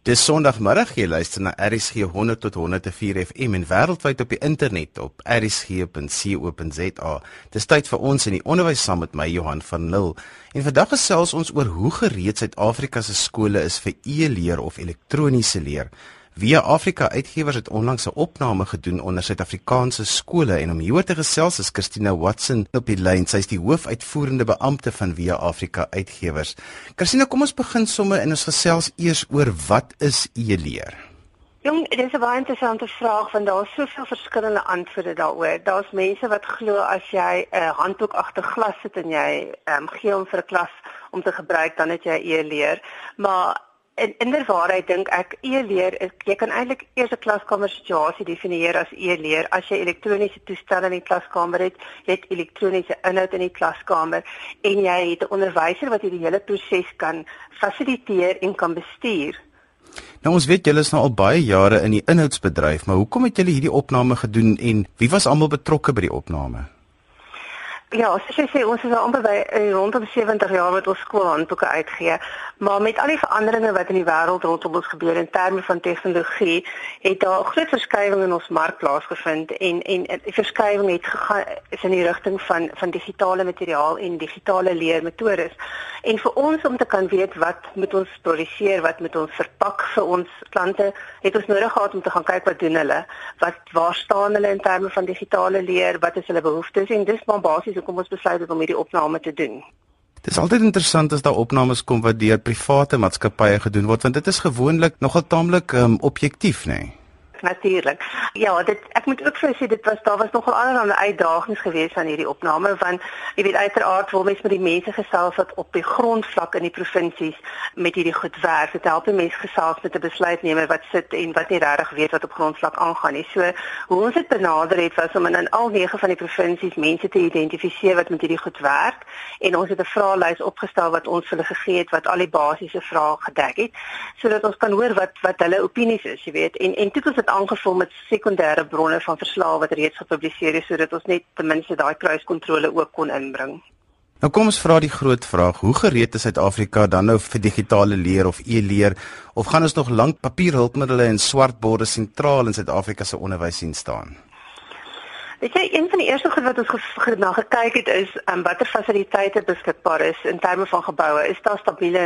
Dis Sondagmiddag jy luister na RSG 100 tot 104 FM en wêreldwyd op die internet op rsg.co.za. Dis tyd vir ons in die onderwys saam met my Johan van Lille. En vandag gesels ons oor hoe gereed Suid-Afrika se skole is vir e-leer of elektroniese leer. Via Afrika Uitgewers het onlangs 'n opname gedoen onder Suid-Afrikaanse skole en om hieroor te gesels is Christina Watson op die lyn. Sy is die hoofuitvoerende beampte van Via Afrika Uitgewers. Christina, kom ons begin sommer en ons gesels eers oor wat is e-leer? Jong, dit is 'n baie interessante vraag want daar is soveel verskillende antwoorde daaroor. Daar's mense wat glo as jy 'n uh, handboek agter glas sit en jy um, gee hom vir 'n klas om te gebruik, dan het jy e-leer. Maar in inderwaarheid dink ek e-leer is jy kan eintlik eers 'n klaskamer situasie definieer as e-leer as jy elektroniese toestelle in die klaskamer het, jy het elektroniese inhoud in die klaskamer en jy het 'n onderwyser wat hierdie hele proses kan fasiliteer en kan bestuur. Nou ons weet julle is nou al baie jare in die inhoudsbedryf, maar hoekom het julle hierdie opname gedoen en wie was almal betrokke by die opname? Ja, soos jy sê, ons is al amper by uh, rondom 70 jaar wat ons skoolhandboeke uitgee, maar met al die veranderinge wat in die wêreld rondom ons gebeur in terme van tegnologie, het daar groot verskywings in ons mark plaasgevind en en die verskywing het gegaan is in die rigting van van digitale materiaal en digitale leermetodes. En vir ons om te kan weet wat moet ons produseer, wat moet ons verpak vir ons klante, het ons nodig gehad om te gaan kyk wat doen hulle, wat waar staan hulle in terme van digitale leer, wat is hulle behoeftes en dis maar basies hoekom ons besluit om hierdie opname te doen. Dit is altyd interessant as daar opnames kom wat deur private maatskappye gedoen word want dit is gewoonlik nogal taamlik um, objektief, nê? Nee natuurlik. Ja, dit ek moet ook vir sê dit was daar was nogal allerlei uitdagings geweest aan hierdie opname want jy weet uiteraard wil mense met die mense gesels wat op die grondvlak in die provinsies met hierdie goed werk. Dit help die mense gesels met 'n besluitnemer wat sit en wat nie regtig weet wat op grondvlak aangaan nie. So hoe ons dit benader het was om in al nege van die provinsies mense te identifiseer wat met hierdie goed werk en ons het 'n vraelys opgestel wat ons hulle gegee het wat al die basiese vrae gedek het sodat ons kan hoor wat wat hulle opinies is, jy weet. En en dit was aangevul met sekondêre bronne van verslae wat reeds gepubliseer is sodat ons net ten minste daai kruiskontrole ook kon inbring. Nou kom ons vra die groot vraag, hoe gereed is Suid-Afrika dan nou vir digitale leer of e-leer of gaan ons nog lank papierhulpmiddels en swartborde sentraal in Suid-Afrika se onderwys sien staan? Weet jy, een van die eerste goed wat ons ge na gekyk het is um, watter fasiliteite beskikbaar is in terme van geboue. Is daar stabiele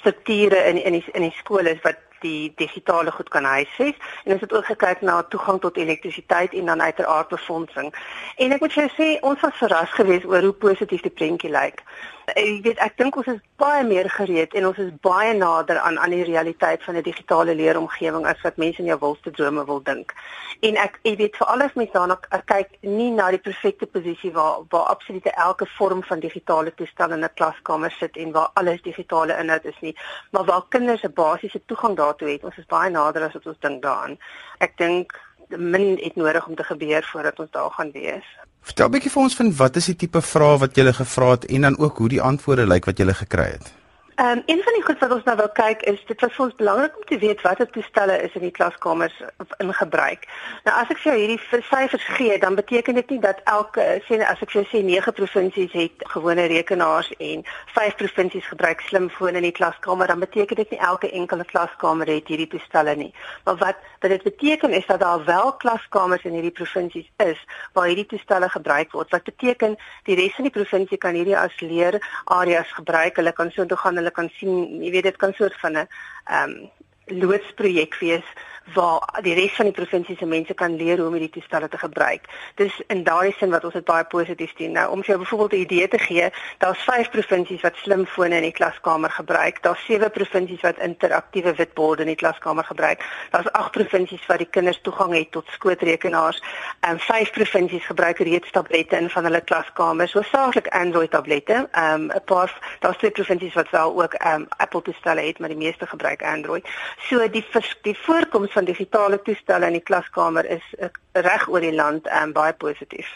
strukture in in die in die skole wat die digitale goed kan huisves en ons het ook gekyk na toegang tot elektrisiteit en dan uiteraard befondsing. En ek moet jou sê ons was verras geweest oor hoe positief die prentjie lyk. Ek weet ek dink ons is baie meer gereed en ons is baie nader aan aan die realiteit van 'n digitale leeromgewing as wat mense in jou wilste drome wil dink. En ek ek weet veral as mens daarna kyk nie na die perfekte posisie waar waar absolute elke vorm van digitale toestel in 'n klaskamer sit en waar alles digitale inhoud is nie, maar waar kinders 'n basiese toegang daartoe het. Ons is baie nader as wat ons dink daaraan. Ek dink min het nodig om te gebeur voordat ons daar gaan wees. Vertel 'n bietjie vir ons van wat is die tipe vrae wat jy gevra het en dan ook hoe die antwoorde lyk wat jy gekry het. Ehm um, een van die goed wat ons nou wil kyk is dit was vir ons belangrik om te weet watter toestelle is in die klaskamers in gebruik. Nou as ek vir jou hierdie syfers gee, dan beteken dit nie dat elke sê as ek vir jou sê 9 provinsies het gewone rekenaars en 5 provinsies gebruik slimfone in die klaskamer, dan beteken dit nie elke enkele klaskamer het hierdie toestelle nie. Maar wat wat dit beteken is dat daar wel klaskamers in hierdie provinsies is waar hierdie toestelle gebruik word. Wat beteken die res van die provinsie kan hierdie as leer areas gebruik. Hulle kan so toe gaan hulle kan sien, jy weet dit kan soort van 'n ehm um, loodsprojek wees waar die res van die provinsie se mense kan leer hoe om hierdie toestelle te gebruik. Dis in daardie sin wat ons dit baie positief sien. Nou om jou byvoorbeeld 'n idee te gee, daar's 5 provinsies wat slimfone in die klaskamer gebruik. Daar's 7 provinsies wat interaktiewe witborde in die klaskamer gebruik. Daar's 8 provinsies wat die kinders toegang het tot skootrekenaars en 5 provinsies gebruik reeds tablette in van hulle klaskamers, hoofsaaklik Android tablette. Ehm um, 'n paar daar's twee provinsies wat wel ook ehm um, Apple toestelle het, maar die meeste gebruik Android. So die die voorkoms van digitale toestelle in die klaskamer is uh, reg oor die land um, baie positief.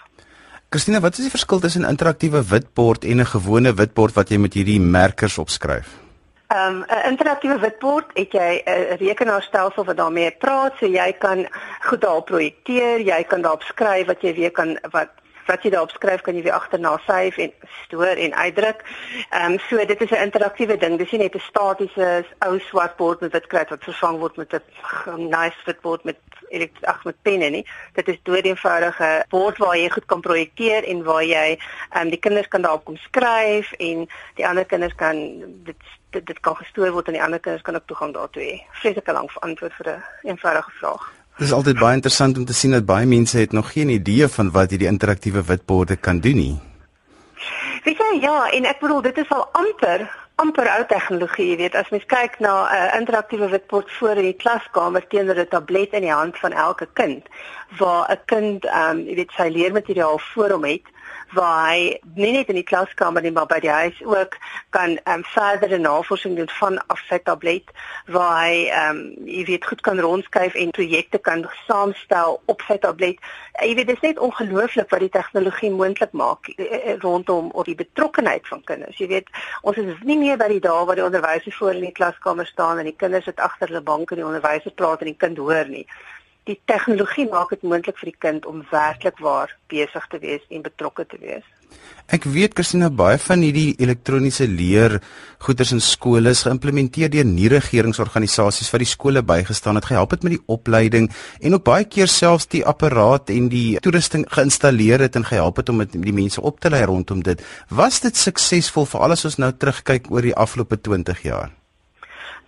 Christina, wat is die verskil tussen 'n interaktiewe witbord en 'n gewone witbord wat jy met hierdie merkers opskryf? Um, 'n interaktiewe witbord het jy 'n rekenaarstelsel wat daarmee praat, so jy kan goed daarop projekteer, jy kan daarop skryf wat jy weer kan wat wat jy daarop skryf kan jy weer agterna save en stoor en uitdruk. Ehm um, so dit is 'n interaktiewe ding. Dis nie net 'n statiese ou swart bord met wit kry wat vervang word met 'n nice wit bord met ag met penne nie. Dit is doodeenvoudige bord waar jy goed kan projekteer en waar jy ehm um, die kinders kan daarop kom skryf en die ander kinders kan dit dit, dit kan gestoor word en die ander kinders kan ook toegang daartoe hê. Vreeslike lank antwoord vir 'n een eenvoudige vraag. Dit is altyd baie interessant om te sien dat baie mense het nog geen idee van wat hierdie interaktiewe witborde kan doen nie. Weet jy ja, en ek bedoel dit is al amper amper ou tegnologie, jy weet, as mens kyk na 'n uh, interaktiewe witbord voor in die klaskamer teenoor 'n tablet in die hand van elke kind, waar 'n kind ehm um, jy weet sy leermateriaal voor hom het waar hy nie net in die klaskamer nie maar by die huis ook kan ehm um, verdere navorsing doen van af sy tablet waar hy ehm um, jy weet goed kan rondskuif en projekte kan saamstel op sy tablet. Uh, jy weet dit is net ongelooflik wat die tegnologie moontlik maak uh, rondom op die betrokkenheid van kinders. Jy weet ons is nie meer by die dae waar die onderwysers voor in die klaskamer staan en die kinders sit agter hulle bank en die onderwyser praat en die kind hoor nie die tegnologie maak dit moontlik vir die kind om werklik waar besig te wees en betrokke te wees. Ek weet Christina baie van hierdie elektroniese leer goeders in skole is geïmplementeer deur nie-regeringsorganisasies wat die skole bygestaan het, gehelp het met die opleiding en ook baie keer selfs die apparaat en die toerusting geïnstalleer het en gehelp het om met die mense op te lei rondom dit. Was dit suksesvol vir alles ons nou terugkyk oor die afgelope 20 jaar?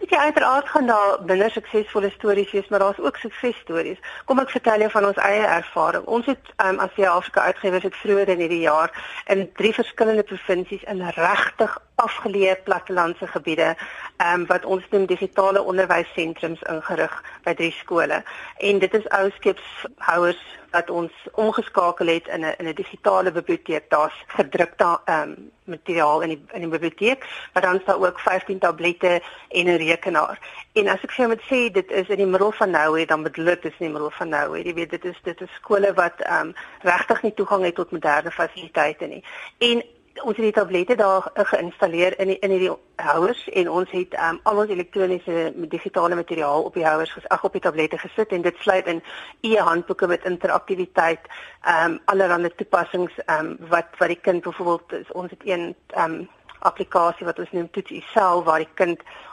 Ek ja, uiteraard gaan daar binne suksesvolle stories wees, maar daar's ook suksesstories. Kom ek vertel jou van ons eie ervaring. Ons het um, as die Afrika uitgewers het vroeër in hierdie jaar in drie verskillende provinsies in regtig afgeleë plattelandse gebiede um, wat ons noem digitale onderwyssentrums ingerig by drie skole. En dit is ou skepshouers wat ons omgeskakel het in 'n in 'n digitale biblioteek. Daar's gedrukte ehm um, materiaal in die in die biblioteek, maar dan is daar ook 15 tablette en 'n rekenaar. En as ek vir jou moet sê dit is in die middel van nou, dan bedoel ek dis in die middel van nou. Jy weet dit is dit is skole wat ehm um, regtig nie toegang het tot moderne fasiliteite nie. En ons het die tablette daar geïnstalleer in die, in hierdie houers en ons het um, al ons elektroniese digitale materiaal op die houers ag op die tablette gesit en dit sluit in e-handboeke met interaktiwiteit ehm um, allerlei toepassings ehm um, wat wat die kind byvoorbeeld ons het een ehm um, applikasie wat ons noem toets jouself waar die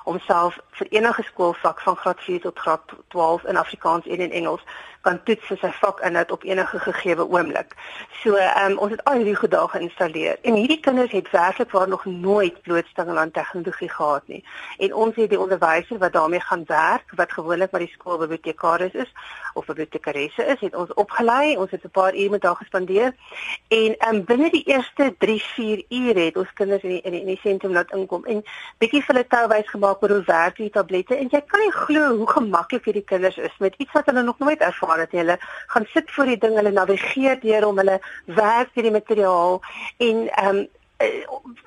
kind homself vir enige skoolvak van graad 4 tot graad 12 in Afrikaans en in Engels kan toets vir sy vak inhoud op enige gegeewe oomblik. So ehm um, ons het al hierdie gedae geïnstalleer en hierdie kinders het werklik waar nog nooit blootstelling aan tegnologie gehad nie. En ons het die onderwyser wat daarmee gaan werk wat gewoonlik by die skoolbibliotekaris is of bibliotekaresse is, het ons opgelei. Ons het 'n paar ure met haar gespandeer en ehm um, binne die eerste 3-4 ure het ons kinders in die, in die, die sentrum laat inkom en bietjie vir hulle touwys gemaak oor hoe werk die tablette en jy kan nie glo hoe gemaklik hierdie kinders is met iets wat hulle nog nooit ervaar ervaar dat hulle gaan sit voor die ding, hulle navigeer deur om hulle werk hierdie materiaal. En ehm um,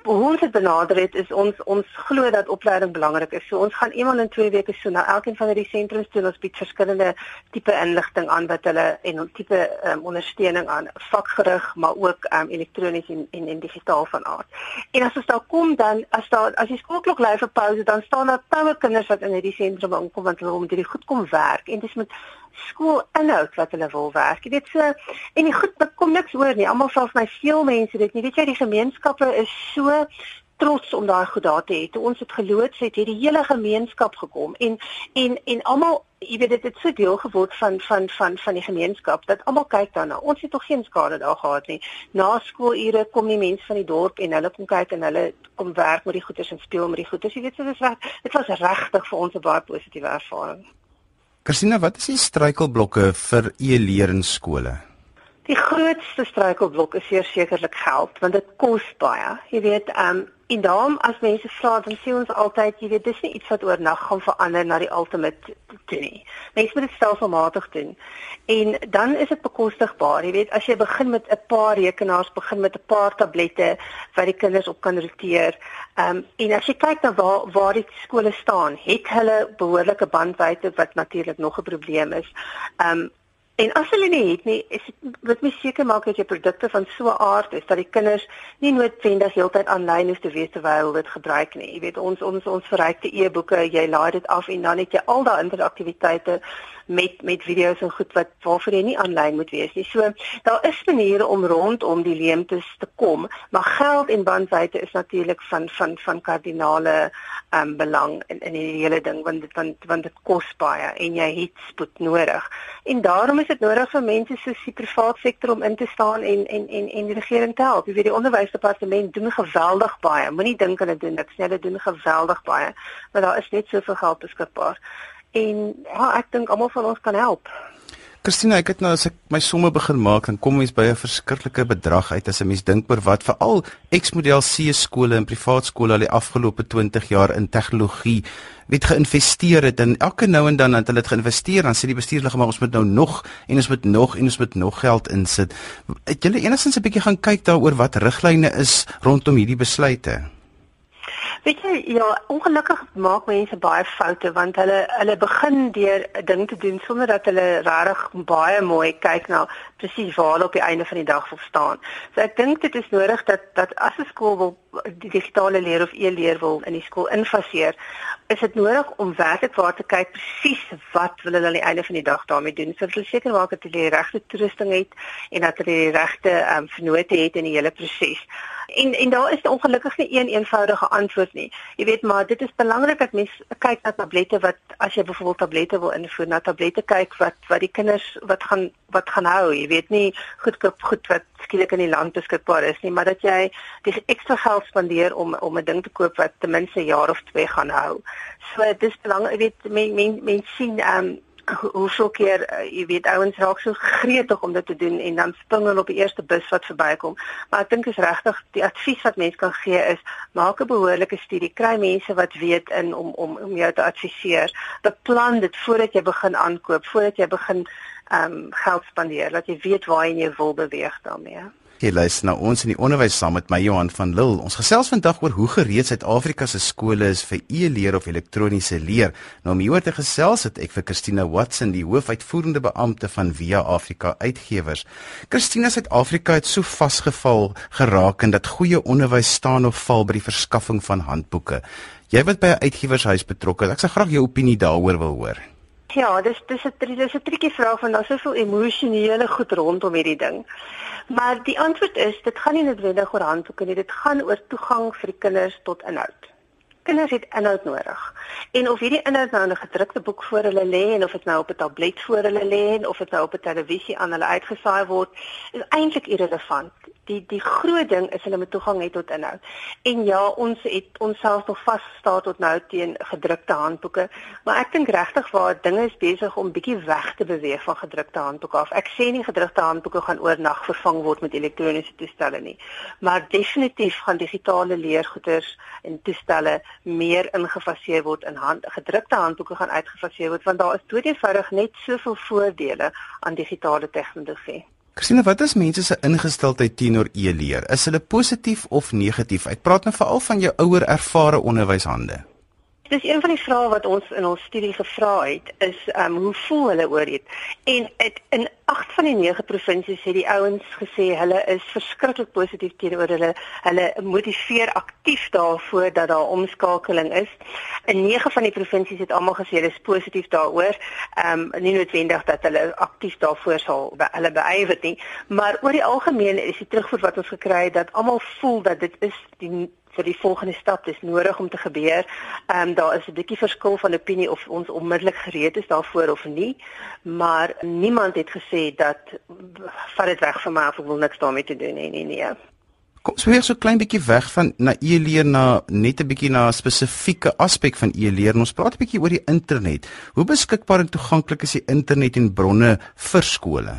hoe ons dit benader het is ons ons glo dat opleiding belangrik is. So ons gaan eenmal in 2 weke so na elkeen van hierdie sentrums toe ons bied verskillende tipe inligting aan wat hulle en tipe um, ondersteuning aan vakgerig maar ook um, elektronies en, en en digitaal van aard. En as ons daar kom dan as daar as die skoolklok lui vir pouse dan staan daar talle kinders wat in hierdie sentrum aankom want hulle moet hierdie goed kom werk en dis met skoolinhoud wat hulle wil werk. Jy weet so en die goed kom niks oor nie. Almal sê vir my veel mense dit nie. Weet jy die gemeenskappe is so trots om daai goed daar te hê. Toe ons het geloods het, het die hele gemeenskap gekom en en en almal jy weet dit het so deel geword van van van van die gemeenskap dat almal kyk daarna. Ons het tog geen skade daar gehad nie. Na skoolure kom die mense van die dorp en hulle kom kyk en hulle kom werk met die goeders en speel met die goeders. Jy weet so dis reg. Dit was regtig vir ons 'n baie positiewe ervaring. Christina, wat is die struikelblokke vir e-leer in skole? Die grootste struikelblok is sekerlik geld, want dit kos baie. Jy weet, ehm um, En daarom as mense vra, dan sê ons altyd, jy weet, dis nie iets wat oornag gaan verander na die ultimate toe nie. Mense moet dit stelselmatig doen. En dan is dit bekostigbaar. Jy weet, as jy begin met 'n paar rekenaars, begin met 'n paar tablette wat die kinders op kan roteer. Ehm um, en as jy kyk na waar waar die skole staan, het hulle behoorlike bandwydte wat natuurlik nog 'n probleem is. Ehm um, En as hulle nie het nie, is dit wat my seker maak dat jy produkte van so 'n aard is dat die kinders nie noodwendig heeltyd aanlyn hoef te wees terwyl hulle dit gebruik nie. Jy weet ons ons ons verrykte e-boeke, jy laai dit af en dan het jy al daai interaktiwiteite met met video's en goed wat waarvoor jy nie aanlyn moet wees nie. So daar is maniere om rondom die leemtes te kom, maar geld en bandwydte is natuurlik van van van kardinale um, belang in in die hele ding want dit want want dit kos baie en jy het spoed nodig. En daarom is dit nodig vir mense soos die private sektor om in te staan en en en en die regering te help. Jy weet die onderwysdepartement doen geweldig baie. Moenie dink hulle doen niks nie. Hulle doen geweldig baie, maar daar is net soveel geld beskikbaar. En ja, ek dink almal van ons kan help. Christina, ek het nou as ek my somme begin maak, dan kom mens by 'n verskriklike bedrag uit as 'n mens dink oor wat veral X-model C skole en privaat skole al die afgelope 20 jaar in tegnologie weet geïnvesteer het en elke nou en dan het hulle dit geïnvesteer dan sê die bestuurslede maar ons moet nou nog en ons moet nog en ons moet nog geld insit. Het julle enigstens 'n bietjie gaan kyk daaroor wat riglyne is rondom hierdie besluite? Weet jy, ja, ongelukkig maak mense baie foute want hulle hulle begin deur 'n ding te doen sonder dat hulle regtig baie mooi kyk na presies waar hulle op die einde van die dag wil staan. So ek dink dit is nodig dat dat as 'n skool wil die digitale leer of e-leer wil in die skool infaseer, is dit nodig om werklik waar te kyk presies wat wil hulle aan die einde van die dag daarmee doen. So hulle seker maak dat hulle die regte toerusting het en dat hulle die regte ehm um, vennote het in die hele proses. En en daar is ongelukkig nie een eenvoudige antwoord nie. Jy weet maar dit is belangrik dat mens kyk na tablette wat as jy byvoorbeeld tablette wil invoer, na tablette kyk wat wat die kinders wat gaan wat gaan hou. Jy weet nie goedkoop goed wat skielik in die land beskikbaar is nie, maar dat jy die ekstra geld spandeer om om 'n ding te koop wat ten minste 'n jaar of twee gaan hou. So dis belangrik, jy weet mense men, men sien ehm um, hoeveel keer uh, jy weet ouens raak so gretig om dit te doen en dan spring hulle op die eerste bus wat verbykom. Maar ek dink is regtig die advies wat mense kan gee is maak 'n behoorlike studie, kry mense wat weet in om om om jou te adviseer. Beplan dit voordat jy begin aankoop, voordat jy begin ehm um, geld spandeer, dat jy weet waar jy wil beweeg daarmee. Jy luister na ons in die onderwys saam met my Johan van Lille. Ons gesels vandag oor hoe gereed Suid-Afrika se skole is vir e-leer of elektroniese leer. Nou om hieroor te gesels het ek vir Christina Watson, die hoofuitvoerende beampte van Via Afrika Uitgewers. Christina, Suid-Afrika het so vasgeval geraak in dat goeie onderwys staan of val by die verskaffing van handboeke. Jy wat by 'n uitgewershuis betrokke is, ek sou graag jou opinie daaroor wil hoor. Ja, dis dis 'n dis 'n triekie vraag van daar soveel emosionele goed rondom hierdie ding. Maar die antwoord is dit gaan nie noodwendig oor handboeke nie, dit gaan oor toegang vir die kinders tot inhoud. Kinders het inhoud nodig. En of hierdie inhoud nou in 'n gedrukte boek voor hulle lê en of dit nou op 'n tablet voor hulle lê en of dit nou op 'n televisie aan hulle uitgesaai word, is eintlik irrelevant die die groot ding is hulle met toegang het tot inhoud. En ja, ons het onsself nog vasgestaan tot nou teen gedrukte handboeke, maar ek dink regtig waar dinge is besig om bietjie weg te beweeg van gedrukte handboeke af. Ek sê nie gedrukte handboeke gaan oornag vervang word met elektroniese toestelle nie, maar definitief gaan digitale leergoeders en toestelle meer ingefaseer word in hand gedrukte handboeke gaan uitgefaseer word want daar is doodeenvoudig net soveel voordele aan digitale tegnologie. Christine, wat is mense se ingesteldheid teenoor e-leer? Is hulle positief of negatief? Ek praat nou veral van jou ouer ervare onderwyshande. Dis een van die vrae wat ons in ons studie gevra het, is um, hoe voel hulle oor dit? En het, in 8 van die 9 provinsies het die ouens gesê hulle is verskriklik positief teenoor hulle hulle motiveer aktief daarvoor dat daar omskakeling is. In 9 van die provinsies het almal gesê hulle is positief daaroor. Ehm um, nie noodwendig dat hulle aktief daarvoor sal be, hulle beywer nie, maar oor die algemeen is die terugvoer wat ons gekry het dat almal voel dat dit is die vir die volgende stap dis nodig om te gebeur. Ehm um, daar is 'n bietjie verskil van opinie of ons onmiddellik gereed is daarvoor of nie, maar niemand het gesê dat vat dit weg van my of ek wil niks daarmee te doen nie, nee nee. Kom so weer so klein bietjie weg van na e-leer na net 'n bietjie na 'n spesifieke aspek van e-leer. Ons praat 'n bietjie oor die internet. Hoe beskikbaar en toeganklik is die internet en bronne vir skole?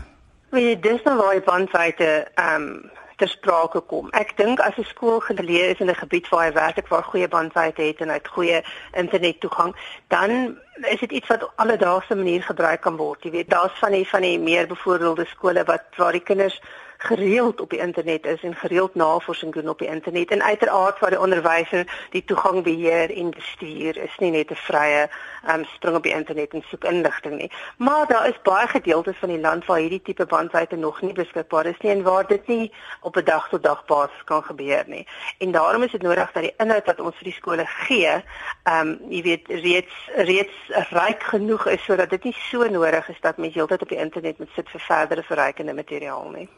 Weet jy, dis nou waar die bandwydte ehm um, ter sprake kom. Ek dink as 'n skool geleë is in 'n gebied waar hy werklik waar goeie bandwydte het en hy het goeie internettoegang, dan is dit iets wat alledaagse manier gebruik kan word. Jy weet, daar's van die van die meer bevoordeelde skole wat waar die kinders gereeld op die internet is en gereeld navorsing doen op die internet. En uiteraard vir die onderwyser die toegang beheer en bestuur is nie net 'n vrye um, spring op die internet en soek inligting nie. Maar daar is baie gedeeltes van die land waar hierdie tipe bandwydte nog nie beskikbaar is nie en waar dit nie op 'n dag tot dag basis kan gebeur nie. En daarom is dit nodig dat die inhoud wat ons vir die skole gee ehm um, jy weet reeds reeds ryk genoeg is sodat dit nie so nodig is dat mense heeltyd op die internet moet sit vir verdere verrykende materiaal nie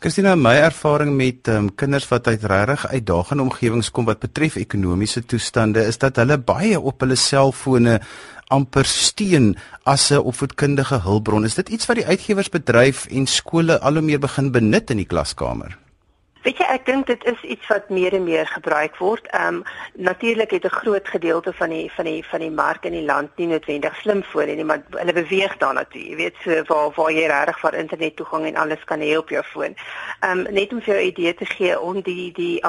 Christina, my ervaring met um, kinders wat uit regtig uitdagende omgewings kom wat betref ekonomiese toestande is dat hulle baie op hulle selfone amper steun as 'n opvoedkundige hulpbron. Is dit iets wat die uitgewersbedryf en skole al hoe meer begin benut in die klaskamer? Weet jy, ek dink dit is iets wat meer en meer gebruik word. Ehm um, natuurlik het 'n groot gedeelte van die van die van die mark in die land nie noodwendig slimfone nie, maar hulle beweeg daarna toe. Jy weet, so waar waar jy regtig vir internet toegang en alles kan hê op jou foon. Ehm um, net om vir jou 'n idee te gee om die die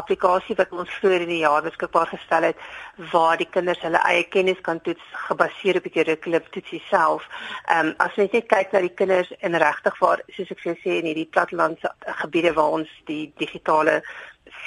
toepassing wat ons vroeër in die jaar beskikbaar gestel het waar die kinders hulle eie kennis kan toets gebaseer op die kurrikulum toetsie self. Ehm um, as jy net kyk na die kinders in regtig waar soos ek sê in hierdie plattelandse gebiede waar ons die digitale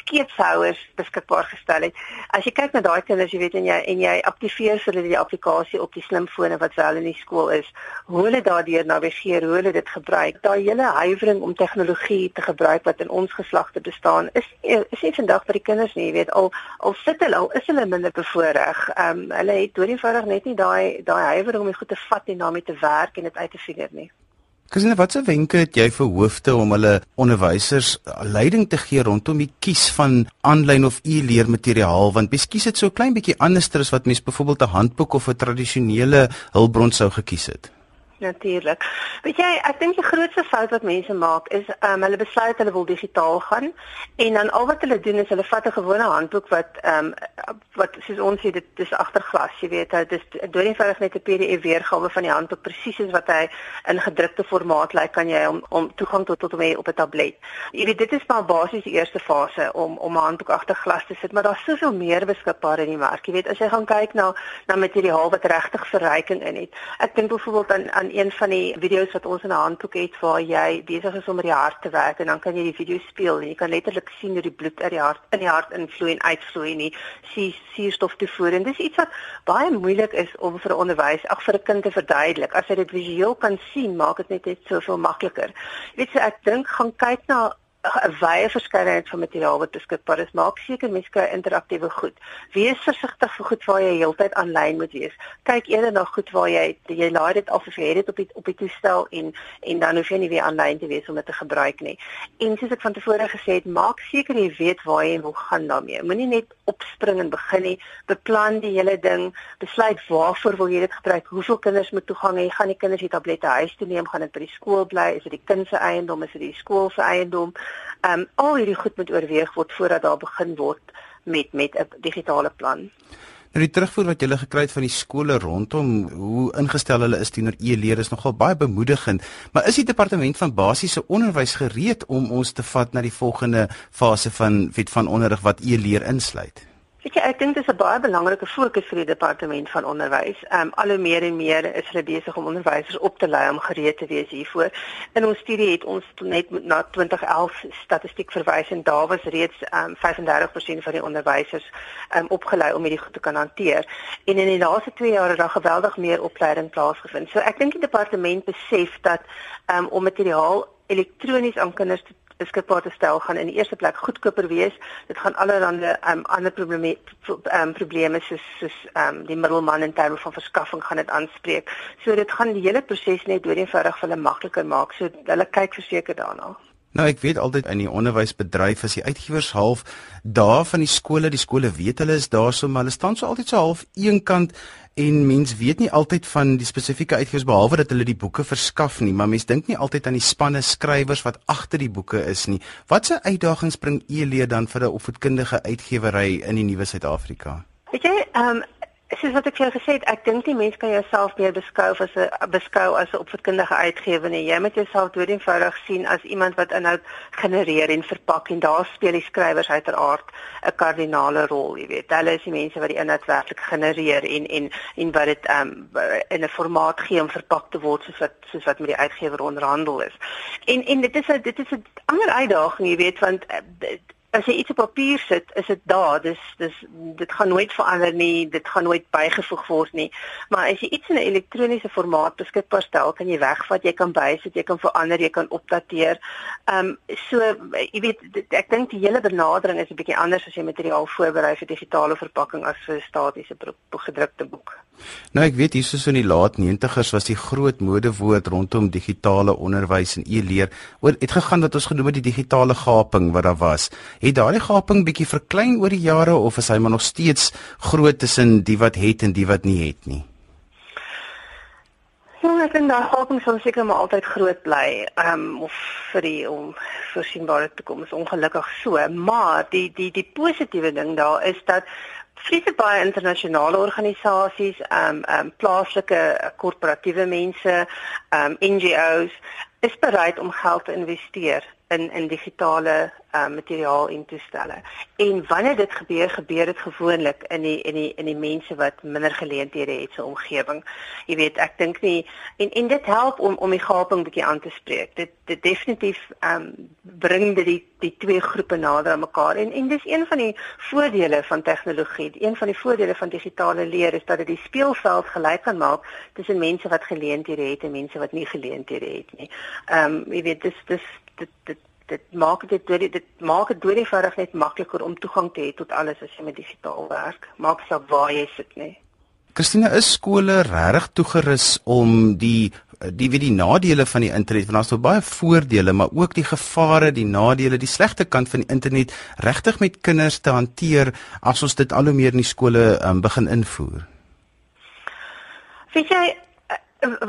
skeepshouers beskikbaar gestel het. As jy kyk na daai kinders, jy weet en jy en jy aktiveer hulle die toepassing op die slimfone wat wel in die skool is, hoe hulle daardeur navigeer, hoe hulle dit gebruik. Daai hele huiwering om tegnologie te gebruik wat in ons geslagte bestaan, is is nie vandag vir die kinders nie, jy weet al al sit hulle al is hulle minder bevoordeel. Ehm um, hulle het doodgewoonig net nie daai daai huiwering om dit goed te vat en daarmee te werk en dit uit te figure nie. Kusine, watse wenke het jy vir hoofde om hulle onderwysers leiding te gee rondom die kies van aanlyn of e-leermateriaal want miskien is dit so klein bietjie anderster as wat mens byvoorbeeld 'n handboek of 'n tradisionele hulpbron sou gekies het? Natuurlik. Weet jy, ek dink die grootste fout wat mense maak is ehm um, hulle besluit hulle wil digitaal gaan en dan al wat hulle doen is hulle vat 'n gewone handboek wat ehm um, wat soos ons sê dit is agterglas, jy weet, dit is dood eenvoudig net 'n PDF weergawe van die handboek presies soos wat hy in gedrukte formaat lyk kan jy om om toegang tot tot hom op 'n tablet. Jy weet dit is maar basies die eerste fase om om 'n handboek agterglas te sit, maar daar's soveel meer beskikbaar in die mark. Jy weet, as jy gaan kyk na na materiaal wat regtig verryking in het. Ek dink byvoorbeeld aan aan een van die video's wat ons in 'n handboek het waar jy besig is om met die hart te werk en dan kan jy die video speel en jy kan letterlik sien hoe die bloed uit die hart in die hart invloei en uitvloei en die suurstof te voer. En dis iets wat baie moeilik is om vir 'n onderwys ag vir 'n kind te verduidelik. As hy dit visueel kan sien maak dit net net soveel makliker. Weet jy ek dink gaan kyk na 'n wye verskeidenheid van materiaal wat beskikbaar is. Maak seker mense kry interaktiewe goed. Wees versigtig vir goed waar jy heeltyd aanlyn moet wees. Kyk eerder na goed waar jy jy laai dit af of jy het dit op die op die toestel en en dan hoef jy nie weer aanlyn te wees om dit te gebruik nie. En soos ek van tevore gesê het, maak seker jy weet waar jy wil gaan daarmee. Moenie net opspring en begin nie. Beplan die hele ding. Besluit waarvoor wil jy dit gebruik? Hoeveel kinders moet toegang hê? Gaan die kinders die tablette huis toe neem? Gaan dit by die skool bly? Is dit die kind se eiendom? Is dit die skool se eiendom? Ehm um, al hierdie goed moet oorweeg word voordat daar begin word met met 'n digitale plan. Nou die terugvoer wat julle gekry het van die skole rondom hoe ingestel hulle is teenoor e-leer is nogal baie bemoedigend, maar is die departement van basiese onderwys gereed om ons te vat na die volgende fase van wet van onderrig wat e-leer insluit? Weet jy, ek dink dit is 'n baie belangrike fokus vir die departement van onderwys. Ehm um, al hoe meer en meer is hulle besig om onderwysers op te lei om gereed te wees hiervoor. In ons studie het ons net na 2011 statistiek verwys en daar was reeds ehm um, 35% van die onderwysers ehm um, opgelei om hierdie goed te kan hanteer. En in die laaste 2 jaar het daar geweldig meer opleiding plaasgevind. So ek dink die departement besef dat ehm um, om materiaal elektronies aan kinders te beskikbaar te stel gaan in die eerste plek goedkoper wees. Dit gaan allerlei um, ander probleme um, probleme soos soos um, die middelman in terme van verskaffing gaan dit aanspreek. So dit gaan die hele proses net deur eenvoudig vir hulle makliker maak. So hulle kyk verseker daarna. Nou ek weet altyd in die onderwysbedryf as die uitgewers half daar van die skole, die skole weet hulle is daar so maar hulle staan so altyd so half eenkant en mens weet nie altyd van die spesifieke uitgewers behalwe dat hulle die boeke verskaf nie, maar mens dink nie altyd aan die spanne skrywers wat agter die boeke is nie. Watse uitdagings bring e-leer dan vir 'n opvoedkundige uitgewery in die nuwe Suid-Afrika? Weet jy, ehm um, soos wat ek vir jou gesê het, ek dink die mens kan jouself meer beskou as 'n beskou as 'n opvoedkundige uitgewer nie. Jy moet jouself dood eenvoudig sien as iemand wat inhoud genereer en verpak en daar speel die skrywers uiteraard 'n kardinale rol, jy weet. Hulle is die mense wat die inhoud werklik genereer en en en wat dit um in 'n formaat gee om verpak te word soos wat soos wat met die uitgewer onderhandel is. En en dit is 'n dit is 'n ander uitdaging, jy weet, want uh, as jy iets op papier sit, is dit daar. Dis dis dit gaan nooit verander nie, dit gaan nooit bygevoeg word nie. Maar as jy iets in 'n elektroniese formaat beskikbaar stel, kan jy wegvat, jy kan bysit, jy kan verander, jy kan opdateer. Ehm um, so jy weet dit, ek dink die hele benadering is 'n bietjie anders as jy materiaal voorberei vir digitale verpakking as vir statiese gedrukte boek. Nou ek weet hier soos in die laat 90's was die groot modewoord rondom digitale onderwys en e-leer oor het gegaan wat ons genoem het die digitale gaping wat daar was. Het daardie gaping bietjie verklein oor die jare of is hy maar nog steeds groot tussen die wat het en die wat nie het nie? Ja, ek dink daai gaping sal seker maar altyd groot bly. Ehm um, of vir die om voorsienbare toekoms ongelukkig so, maar die die die positiewe ding daar is dat vreeslik baie internasionale organisasies, ehm um, ehm um, plaaslike uh, korporatiewe mense, ehm um, NGOs is bereid om geld te investeer in in digitale uh, materiaal en toestelle. En wanneer dit gebeur, gebeur dit gewoonlik in die in die in die mense wat minder geleenthede het se omgewing. Jy weet, ek dink nie en en dit help om om die gaping bietjie aan te spreek. Dit dit definitief ehm um, bring dit die die twee groepe nader aan mekaar en en dis een van die voordele van tegnologie. Een van die voordele van digitale leer is dat dit die speelveld gelyk kan maak tussen mense wat geleenthede het en mense wat nie geleenthede het nie. Ehm um, jy weet, dis dis dit dit dit maak dit dit, dit maak dit dood eenvoudig net makliker om toegang te hê tot alles as jy met digitaal werk. Maak saak waar jy sit nie. Christina is skole regtig toegerus om die die wie die nadele van die internet want daar's so baie voordele maar ook die gevare, die nadele, die slegte kant van die internet regtig met kinders te hanteer as ons dit al hoe meer in die skole um, begin invoer. Weet jy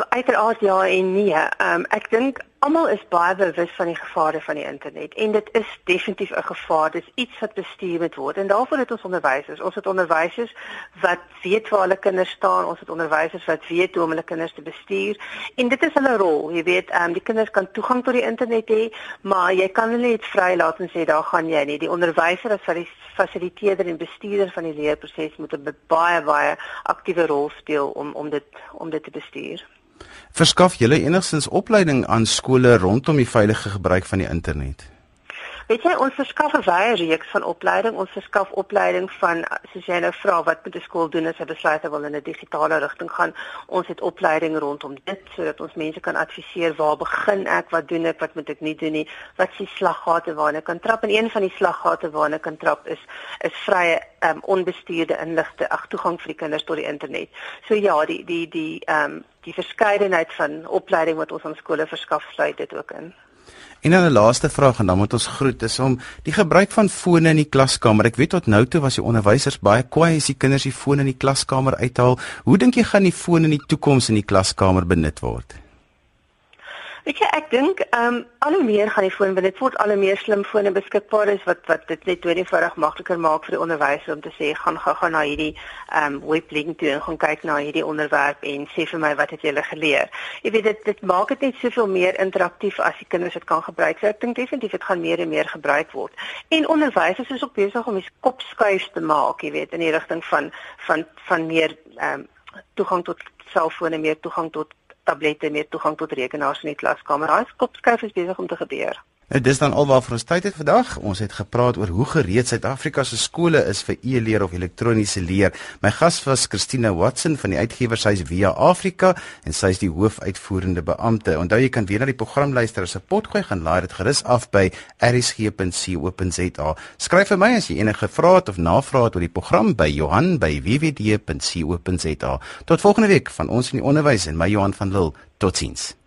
uiteraard ja en nee. Ehm um, ek dink almal is baie bewus van die gevare van die internet en dit is definitief 'n gevaar. Dit is iets wat bestuur moet word en daarvoor het ons onderwysers. Ons het onderwysers wat weet waar hulle kinders staan. Ons het onderwysers wat weet hoe om hulle kinders te bestuur en dit is hulle rol. Jy weet, ehm um, die kinders kan toegang tot die internet hê, maar jy kan hulle net vrylaat en sê daar gaan jy nie. Die onderwyser as fasiliteerder en bestuurder van die leerproses moet 'n baie baie aktiewe rol speel om om dit om dit te bestuur. Verskaf julle enigstens opleiding aan skole rondom die veilige gebruik van die internet? Weet jy ons verskaf 'n wye reeks van opleiding. Ons verskaf opleiding van soos jy nou vra wat moet 'n skool doen as hy besluit hy wil in 'n digitale rigting gaan. Ons het opleiding rondom dit sodat ons mense kan adviseer waar begin ek, wat doen ek, wat moet ek nie doen nie, wat is die slaggate waarna ek kan trap en een van die slaggate waarna ek kan trap is is vrye um, onbestuurde inligting, ag toegang vir die kinders tot die internet. So ja, die die die ehm um, die verskeidenheid van opleiding wat ons aan skole verskaf sluit dit ook in. En dan 'n laaste vraag en dan moet ons groet is om die gebruik van fone in die klaskamer. Ek weet tot nou toe was die onderwysers baie kwaai as die kinders die foon in die klaskamer uithaal. Hoe dink jy gaan die foon in die toekoms in die klaskamer benut word? Weet jy, ek dink ehm um, al hoe meer gaan die foon want dit word al hoe meer slimfone beskikbaar is wat wat dit net eenvoudig makliker maak vir die onderwyser om te sê gaan gaan gaan na hierdie ehm um, weblink toe en gaan kyk na hierdie onderwerp en sê vir my wat het julle geleer. Jy weet dit dit maak dit net soveel meer interaktief as die kinders dit kan gebruik. So ek dink definitief dit gaan meer en meer gebruik word. En onderwysers is ook besig om die kop skuif te maak, jy weet, in die rigting van van van meer ehm um, toegang tot selfone, meer toegang tot tablette meer toegang tot rekenaars in die klaskamer. Daai skopskuif is besig om te gebeur. Nou dis dan alwaar vir ons tyd het vandag. Ons het gepraat oor hoe gereed Suid-Afrika se skole is vir e-leer of elektroniese leer. My gas was Christina Watson van die uitgewershuis Via Afrika en sy is die hoofuitvoerende beampte. Onthou jy kan weer na die program luister as 'n potgooi gaan laai dit gerus af by rsg.co.za. Skryf vir my as jy enige vrae het of navrae het oor die program by Johan by wwd.co.za. Tot volgende week van ons in die onderwys en my Johan van Lille. Totsiens.